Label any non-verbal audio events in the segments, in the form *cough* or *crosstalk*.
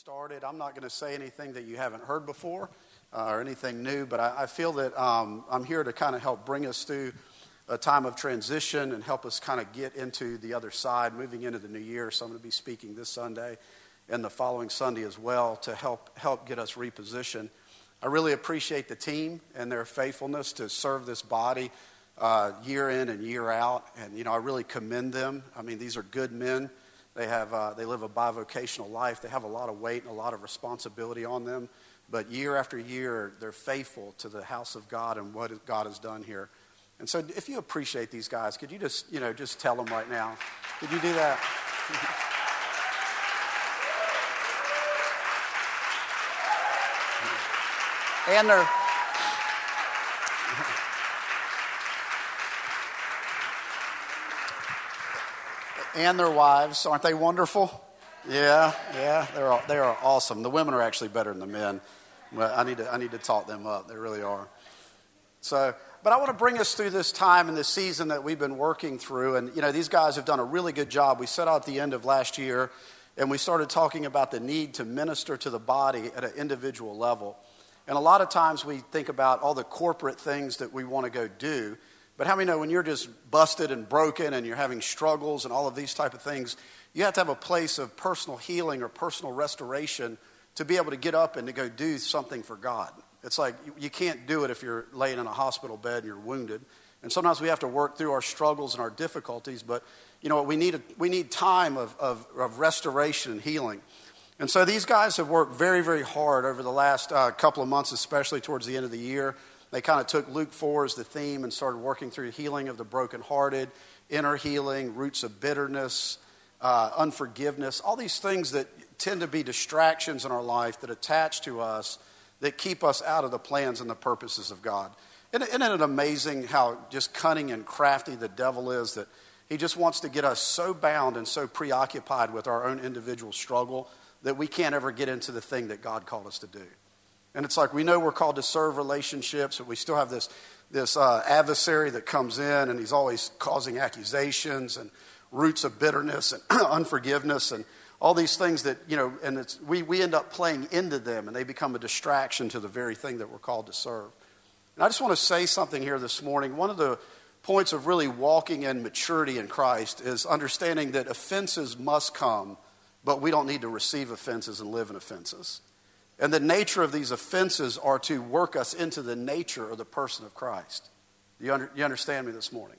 started. I'm not going to say anything that you haven't heard before uh, or anything new, but I, I feel that um, I'm here to kind of help bring us through a time of transition and help us kind of get into the other side, moving into the new year. So I'm going to be speaking this Sunday and the following Sunday as well to help help get us repositioned. I really appreciate the team and their faithfulness to serve this body uh, year in and year out, and you know I really commend them. I mean, these are good men they, have, uh, they live a bivocational life. They have a lot of weight and a lot of responsibility on them. But year after year, they're faithful to the house of God and what God has done here. And so if you appreciate these guys, could you just, you know, just tell them right now? Could you do that? *laughs* and they're and their wives. Aren't they wonderful? Yeah, yeah, they're, all, they are awesome. The women are actually better than the men. But I need to, I need to talk them up. They really are. So, but I want to bring us through this time and this season that we've been working through. And, you know, these guys have done a really good job. We set out at the end of last year and we started talking about the need to minister to the body at an individual level. And a lot of times we think about all the corporate things that we want to go do. But how many know when you're just busted and broken and you're having struggles and all of these type of things, you have to have a place of personal healing or personal restoration to be able to get up and to go do something for God. It's like you can't do it if you're laying in a hospital bed and you're wounded. And sometimes we have to work through our struggles and our difficulties, but you know what? We need, a, we need time of, of, of restoration and healing. And so these guys have worked very, very hard over the last uh, couple of months, especially towards the end of the year. They kind of took Luke 4 as the theme and started working through healing of the brokenhearted, inner healing, roots of bitterness, uh, unforgiveness, all these things that tend to be distractions in our life that attach to us that keep us out of the plans and the purposes of God. Isn't it amazing how just cunning and crafty the devil is that he just wants to get us so bound and so preoccupied with our own individual struggle that we can't ever get into the thing that God called us to do. And it's like we know we're called to serve relationships, but we still have this, this uh, adversary that comes in and he's always causing accusations and roots of bitterness and *clears throat* unforgiveness and all these things that, you know, and it's, we, we end up playing into them and they become a distraction to the very thing that we're called to serve. And I just want to say something here this morning. One of the points of really walking in maturity in Christ is understanding that offenses must come, but we don't need to receive offenses and live in offenses. And the nature of these offenses are to work us into the nature of the person of Christ. You, under, you understand me this morning?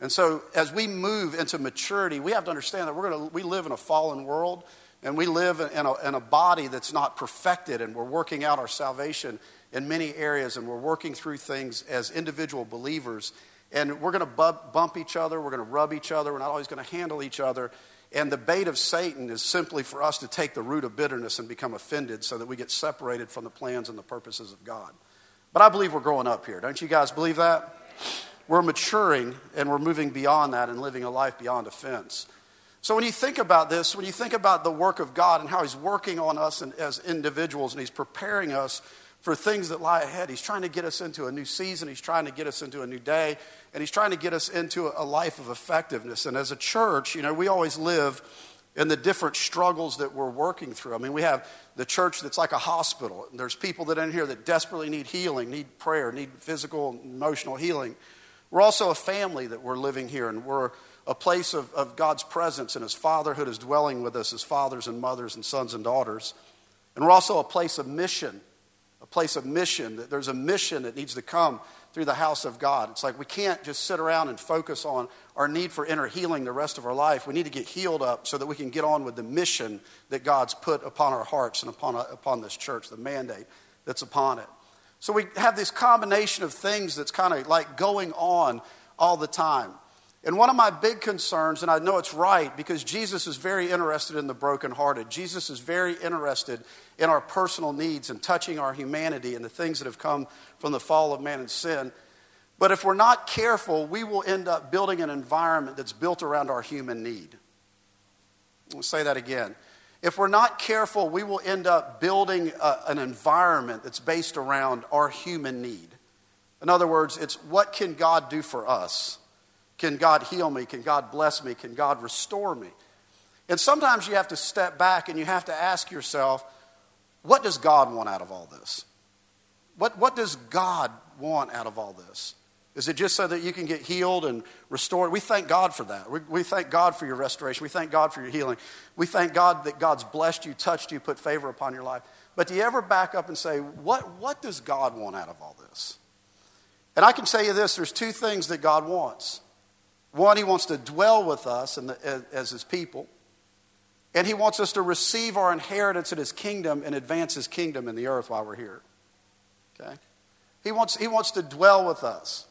And so, as we move into maturity, we have to understand that we're gonna, we live in a fallen world and we live in a, in a body that's not perfected, and we're working out our salvation in many areas, and we're working through things as individual believers. And we're going to bump each other, we're going to rub each other, we're not always going to handle each other. And the bait of Satan is simply for us to take the root of bitterness and become offended so that we get separated from the plans and the purposes of God. But I believe we're growing up here. Don't you guys believe that? We're maturing and we're moving beyond that and living a life beyond offense. So when you think about this, when you think about the work of God and how He's working on us and, as individuals and He's preparing us for things that lie ahead. He's trying to get us into a new season. He's trying to get us into a new day. And he's trying to get us into a life of effectiveness. And as a church, you know, we always live in the different struggles that we're working through. I mean, we have the church that's like a hospital. There's people that in here that desperately need healing, need prayer, need physical, emotional healing. We're also a family that we're living here, and we're a place of, of God's presence, and His fatherhood is dwelling with us as fathers and mothers and sons and daughters. And we're also a place of mission a place of mission, that there's a mission that needs to come through the house of God. It's like we can't just sit around and focus on our need for inner healing the rest of our life. We need to get healed up so that we can get on with the mission that God's put upon our hearts and upon, upon this church, the mandate that's upon it. So we have this combination of things that's kind of like going on all the time. And one of my big concerns, and I know it's right because Jesus is very interested in the brokenhearted. Jesus is very interested in our personal needs and touching our humanity and the things that have come from the fall of man and sin. But if we're not careful, we will end up building an environment that's built around our human need. I'll say that again. If we're not careful, we will end up building a, an environment that's based around our human need. In other words, it's what can God do for us? Can God heal me? Can God bless me? Can God restore me? And sometimes you have to step back and you have to ask yourself, what does God want out of all this? What, what does God want out of all this? Is it just so that you can get healed and restored? We thank God for that. We, we, thank God for your restoration. We thank God for your healing. We thank God that God's blessed you, touched you, put favor upon your life. But do you ever back up and say, what, what does God want out of all this? And I can tell you this there's two things that God wants. One, He wants to dwell with us the, as, as His people, and He wants us to receive our inheritance in His kingdom and advance His kingdom in the earth while we're here. Okay? He wants, he wants to dwell with us.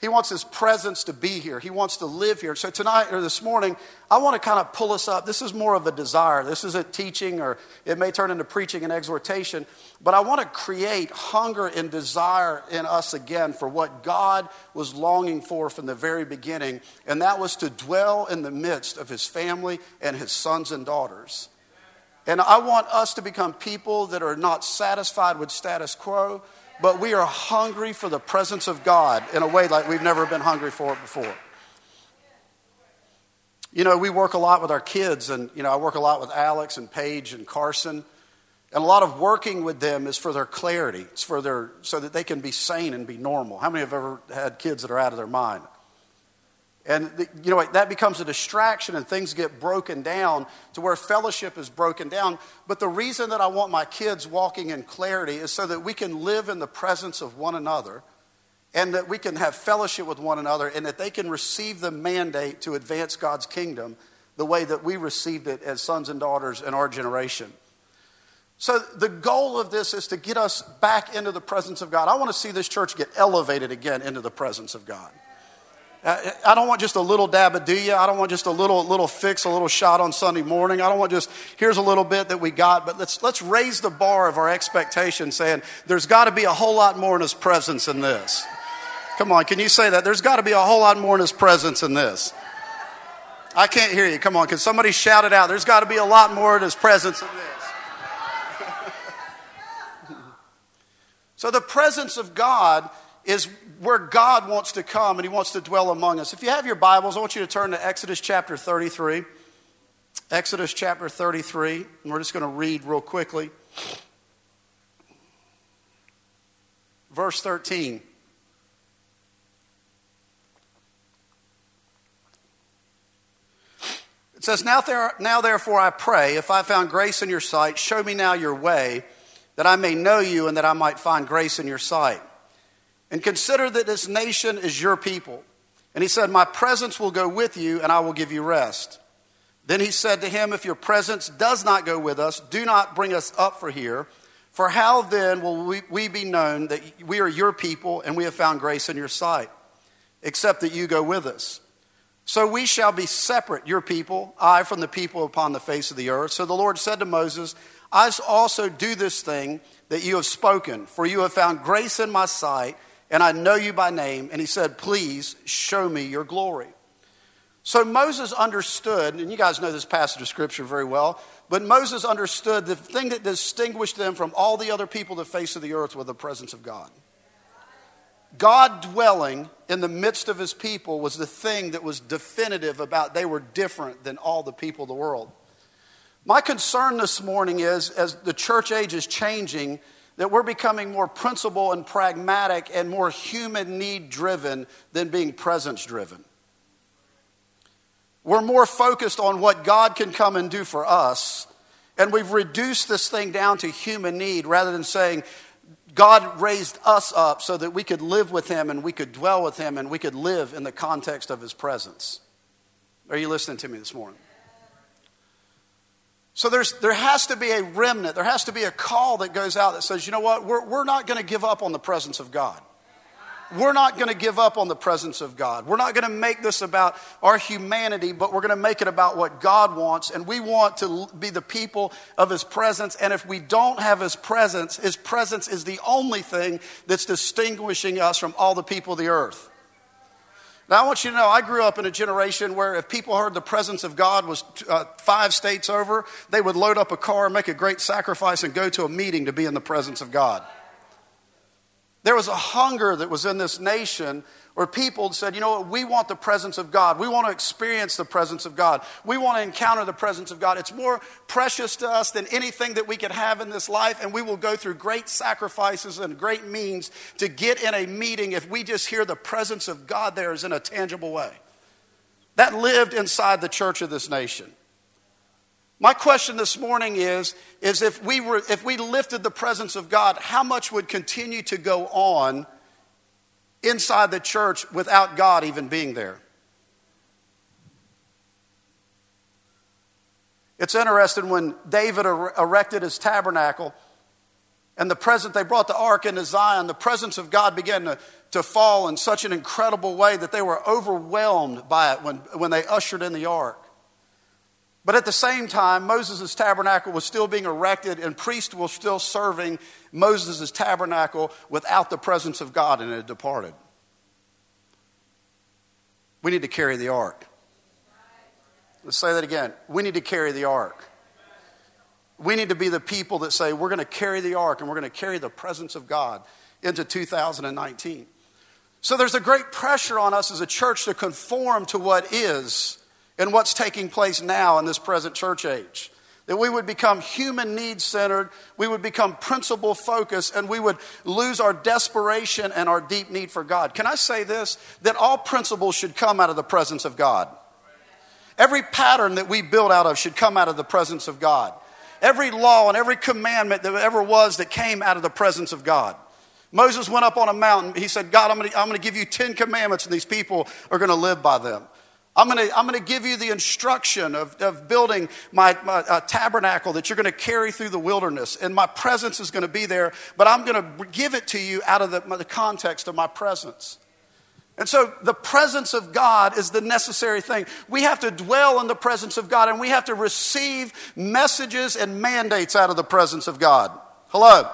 He wants His presence to be here. He wants to live here. So, tonight or this morning, I want to kind of pull us up. This is more of a desire. This isn't teaching or it may turn into preaching and exhortation, but I want to create hunger and desire in us again for what God was longing for from the very beginning, and that was to dwell in the midst of His family and His sons and daughters. And I want us to become people that are not satisfied with status quo but we are hungry for the presence of God in a way like we've never been hungry for it before. You know, we work a lot with our kids, and, you know, I work a lot with Alex and Paige and Carson. And a lot of working with them is for their clarity. It's for their, so that they can be sane and be normal. How many have ever had kids that are out of their mind? And, the, you know, that becomes a distraction and things get broken down to where fellowship is broken down. But the reason that I want my kids walking in clarity is so that we can live in the presence of one another and that we can have fellowship with one another and that they can receive the mandate to advance God's kingdom the way that we received it as sons and daughters in our generation. So, the goal of this is to get us back into the presence of God. I want to see this church get elevated again into the presence of God. Uh, I don't want just a little dab of do I don't want just a little little fix, a little shot on Sunday morning. I don't want just here's a little bit that we got, but let's let's raise the bar of our expectation, saying there's got to be a whole lot more in His presence in this. Come on, can you say that? There's got to be a whole lot more in His presence in this. I can't hear you. Come on, can somebody shout it out? There's got to be a lot more in His presence in this. *laughs* so the presence of God is where God wants to come and He wants to dwell among us. If you have your Bibles, I want you to turn to Exodus chapter 33. Exodus chapter 33, and we're just going to read real quickly. Verse 13. It says, now, there, now therefore I pray, if I found grace in your sight, show me now your way, that I may know you and that I might find grace in your sight. And consider that this nation is your people. And he said, My presence will go with you, and I will give you rest. Then he said to him, If your presence does not go with us, do not bring us up for here. For how then will we, we be known that we are your people and we have found grace in your sight, except that you go with us? So we shall be separate, your people, I from the people upon the face of the earth. So the Lord said to Moses, I also do this thing that you have spoken, for you have found grace in my sight and I know you by name. And he said, Please show me your glory. So Moses understood, and you guys know this passage of scripture very well, but Moses understood the thing that distinguished them from all the other people the face of the earth was the presence of God. God dwelling in the midst of his people was the thing that was definitive about they were different than all the people of the world. My concern this morning is as the church age is changing, that we're becoming more principle and pragmatic and more human need driven than being presence driven. We're more focused on what God can come and do for us, and we've reduced this thing down to human need rather than saying, God raised us up so that we could live with Him and we could dwell with Him and we could live in the context of His presence. Are you listening to me this morning? So there's, there has to be a remnant. There has to be a call that goes out that says, you know what, we're, we're not going to give up on the presence of God. We're not going to give up on the presence of God. We're not going to make this about our humanity, but we're going to make it about what God wants. And we want to be the people of His presence. And if we don't have His presence, His presence is the only thing that's distinguishing us from all the people of the earth. Now, I want you to know, I grew up in a generation where if people heard the presence of God was uh, five states over, they would load up a car, make a great sacrifice, and go to a meeting to be in the presence of God. There was a hunger that was in this nation where people said, you know what, we want the presence of God. We want to experience the presence of God. We want to encounter the presence of God. It's more precious to us than anything that we could have in this life, and we will go through great sacrifices and great means to get in a meeting if we just hear the presence of God there is in a tangible way. That lived inside the church of this nation. My question this morning is, is if, we were, if we lifted the presence of God, how much would continue to go on inside the church without God even being there? It's interesting when David er, erected his tabernacle and the present, they brought the ark into Zion, the presence of God began to, to fall in such an incredible way that they were overwhelmed by it when, when they ushered in the ark. But at the same time, Moses' tabernacle was still being erected, and priests were still serving Moses' tabernacle without the presence of God, and it departed. We need to carry the ark. Let's say that again. We need to carry the ark. We need to be the people that say, we're going to carry the ark and we're going to carry the presence of God into 2019. So there's a great pressure on us as a church to conform to what is and what's taking place now in this present church age. That we would become human needs centered, we would become principle focused, and we would lose our desperation and our deep need for God. Can I say this? That all principles should come out of the presence of God. Every pattern that we build out of should come out of the presence of God. Every law and every commandment that ever was that came out of the presence of God. Moses went up on a mountain. He said, God, I'm going to give you 10 commandments, and these people are going to live by them. I'm going to, I'm to give you the instruction of, of building my, my uh, tabernacle that you're going to carry through the wilderness, and my presence is going to be there, but I'm going to give it to you out of the, the context of my presence. And so the presence of God is the necessary thing. We have to dwell in the presence of God, and we have to receive messages and mandates out of the presence of God. Hello?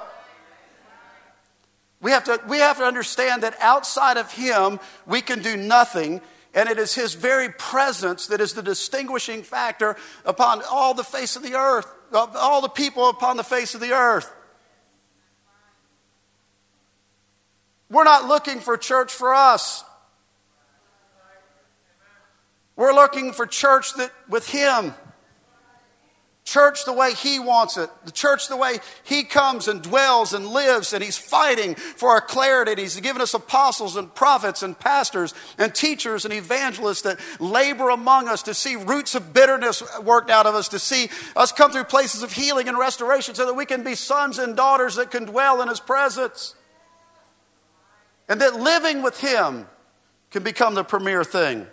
We have to, we have to understand that outside of Him, we can do nothing and it is His very presence that is the distinguishing factor upon all the face of the earth, all the people upon the face of the earth. We're not looking for church for us. We're looking for church that with Him. Church the way He wants it. The church the way He comes and dwells and lives, and He's fighting for our clarity. He's given us apostles and prophets and pastors and teachers and evangelists that labor among us to see roots of bitterness worked out of us, to see us come through places of healing and restoration so that we can be sons and daughters that can dwell in His presence. And that living with Him can become the premier thing.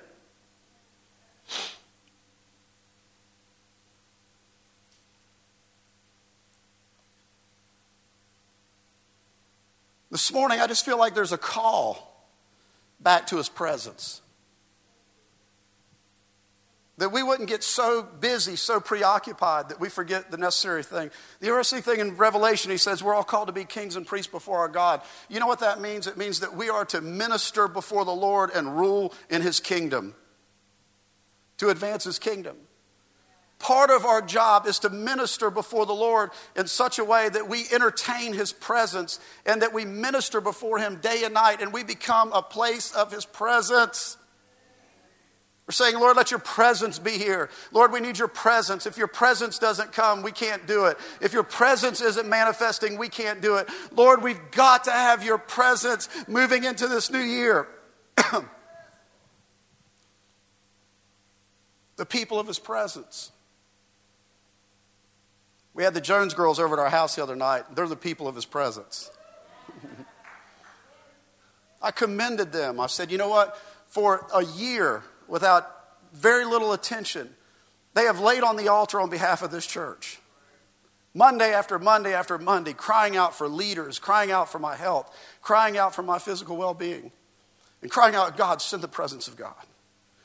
This morning, I just feel like there's a call back to his presence. That we wouldn't get so busy, so preoccupied that we forget the necessary thing. The interesting thing in Revelation, he says we're all called to be kings and priests before our God. You know what that means? It means that we are to minister before the Lord and rule in his kingdom, to advance his kingdom. Part of our job is to minister before the Lord in such a way that we entertain His presence and that we minister before Him day and night and we become a place of His presence. We're saying, Lord, let your presence be here. Lord, we need your presence. If your presence doesn't come, we can't do it. If your presence isn't manifesting, we can't do it. Lord, we've got to have your presence moving into this new year. *clears throat* the people of his presence. We had the Jones girls over at our house the other night. They're the people of his presence. *laughs* I commended them. I said, you know what? For a year, without very little attention, they have laid on the altar on behalf of this church. Monday after Monday after Monday, crying out for leaders, crying out for my health, crying out for my physical well being, and crying out, God, send the presence of God.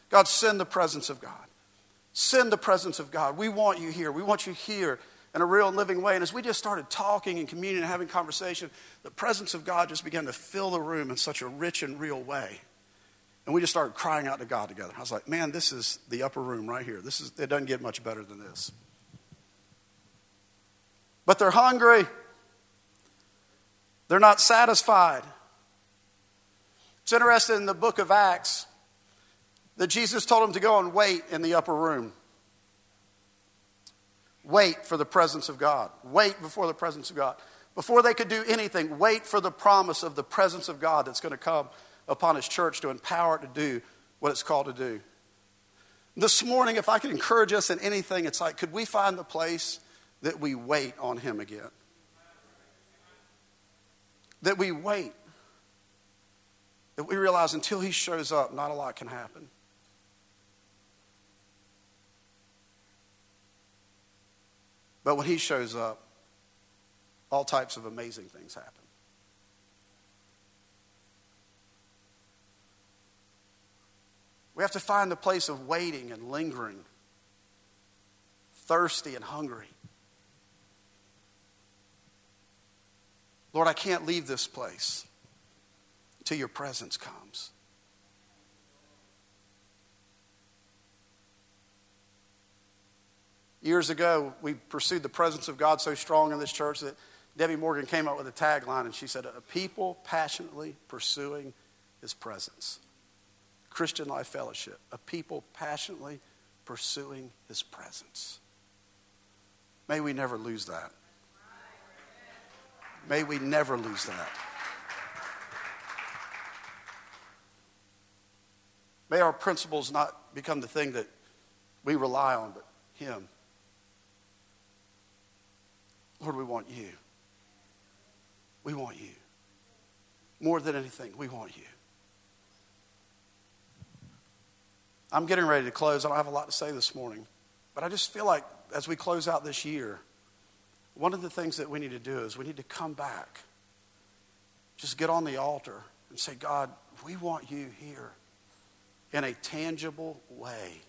God, send the presence of God. Send the presence of God. We want you here. We want you here in a real and living way. And as we just started talking and communing and having conversation, the presence of God just began to fill the room in such a rich and real way. And we just started crying out to God together. I was like, man, this is the upper room right here. This is, it doesn't get much better than this. But they're hungry. They're not satisfied. It's interesting in the book of Acts that Jesus told them to go and wait in the upper room. Wait for the presence of God. Wait before the presence of God. Before they could do anything, wait for the promise of the presence of God that's going to come upon His church to empower it to do what it's called to do. This morning, if I could encourage us in anything, it's like, could we find the place that we wait on Him again? That we wait. That we realize until He shows up, not a lot can happen. But when He shows up, all types of amazing things happen. We have to find the place of waiting and lingering, thirsty and hungry. Lord, I can't leave this place till your presence comes. Years ago, we pursued the presence of God so strong in this church that Debbie Morgan came up with a tagline and she said, A people passionately pursuing his presence. Christian Life Fellowship, a people passionately pursuing his presence. May we never lose that. May we never lose that. May our principles not become the thing that we rely on, but Him. Lord, we want you. We want you. More than anything, we want you. I'm getting ready to close. I don't have a lot to say this morning, but I just feel like as we close out this year, one of the things that we need to do is we need to come back, just get on the altar and say, God, we want you here in a tangible way.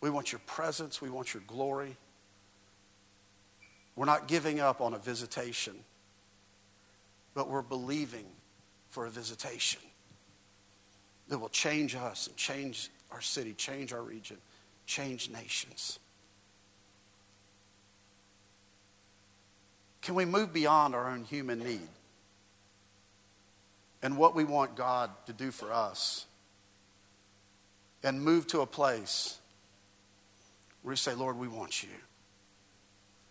We want your presence, we want your glory. We're not giving up on a visitation, but we're believing for a visitation that will change us and change our city, change our region, change nations. Can we move beyond our own human need and what we want God to do for us and move to a place where we say, Lord, we want you.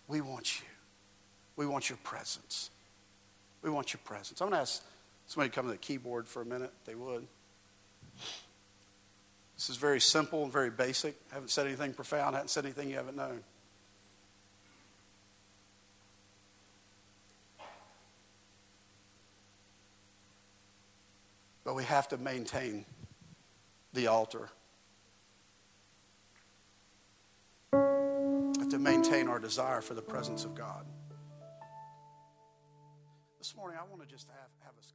We want you. We want your presence. We want your presence. I'm going to ask somebody to come to the keyboard for a minute, they would. This is very simple and very basic. I haven't said anything profound, I haven't said anything you haven't known. But we have to maintain the altar. To maintain our desire for the presence of God. This morning, I want to just have, have us.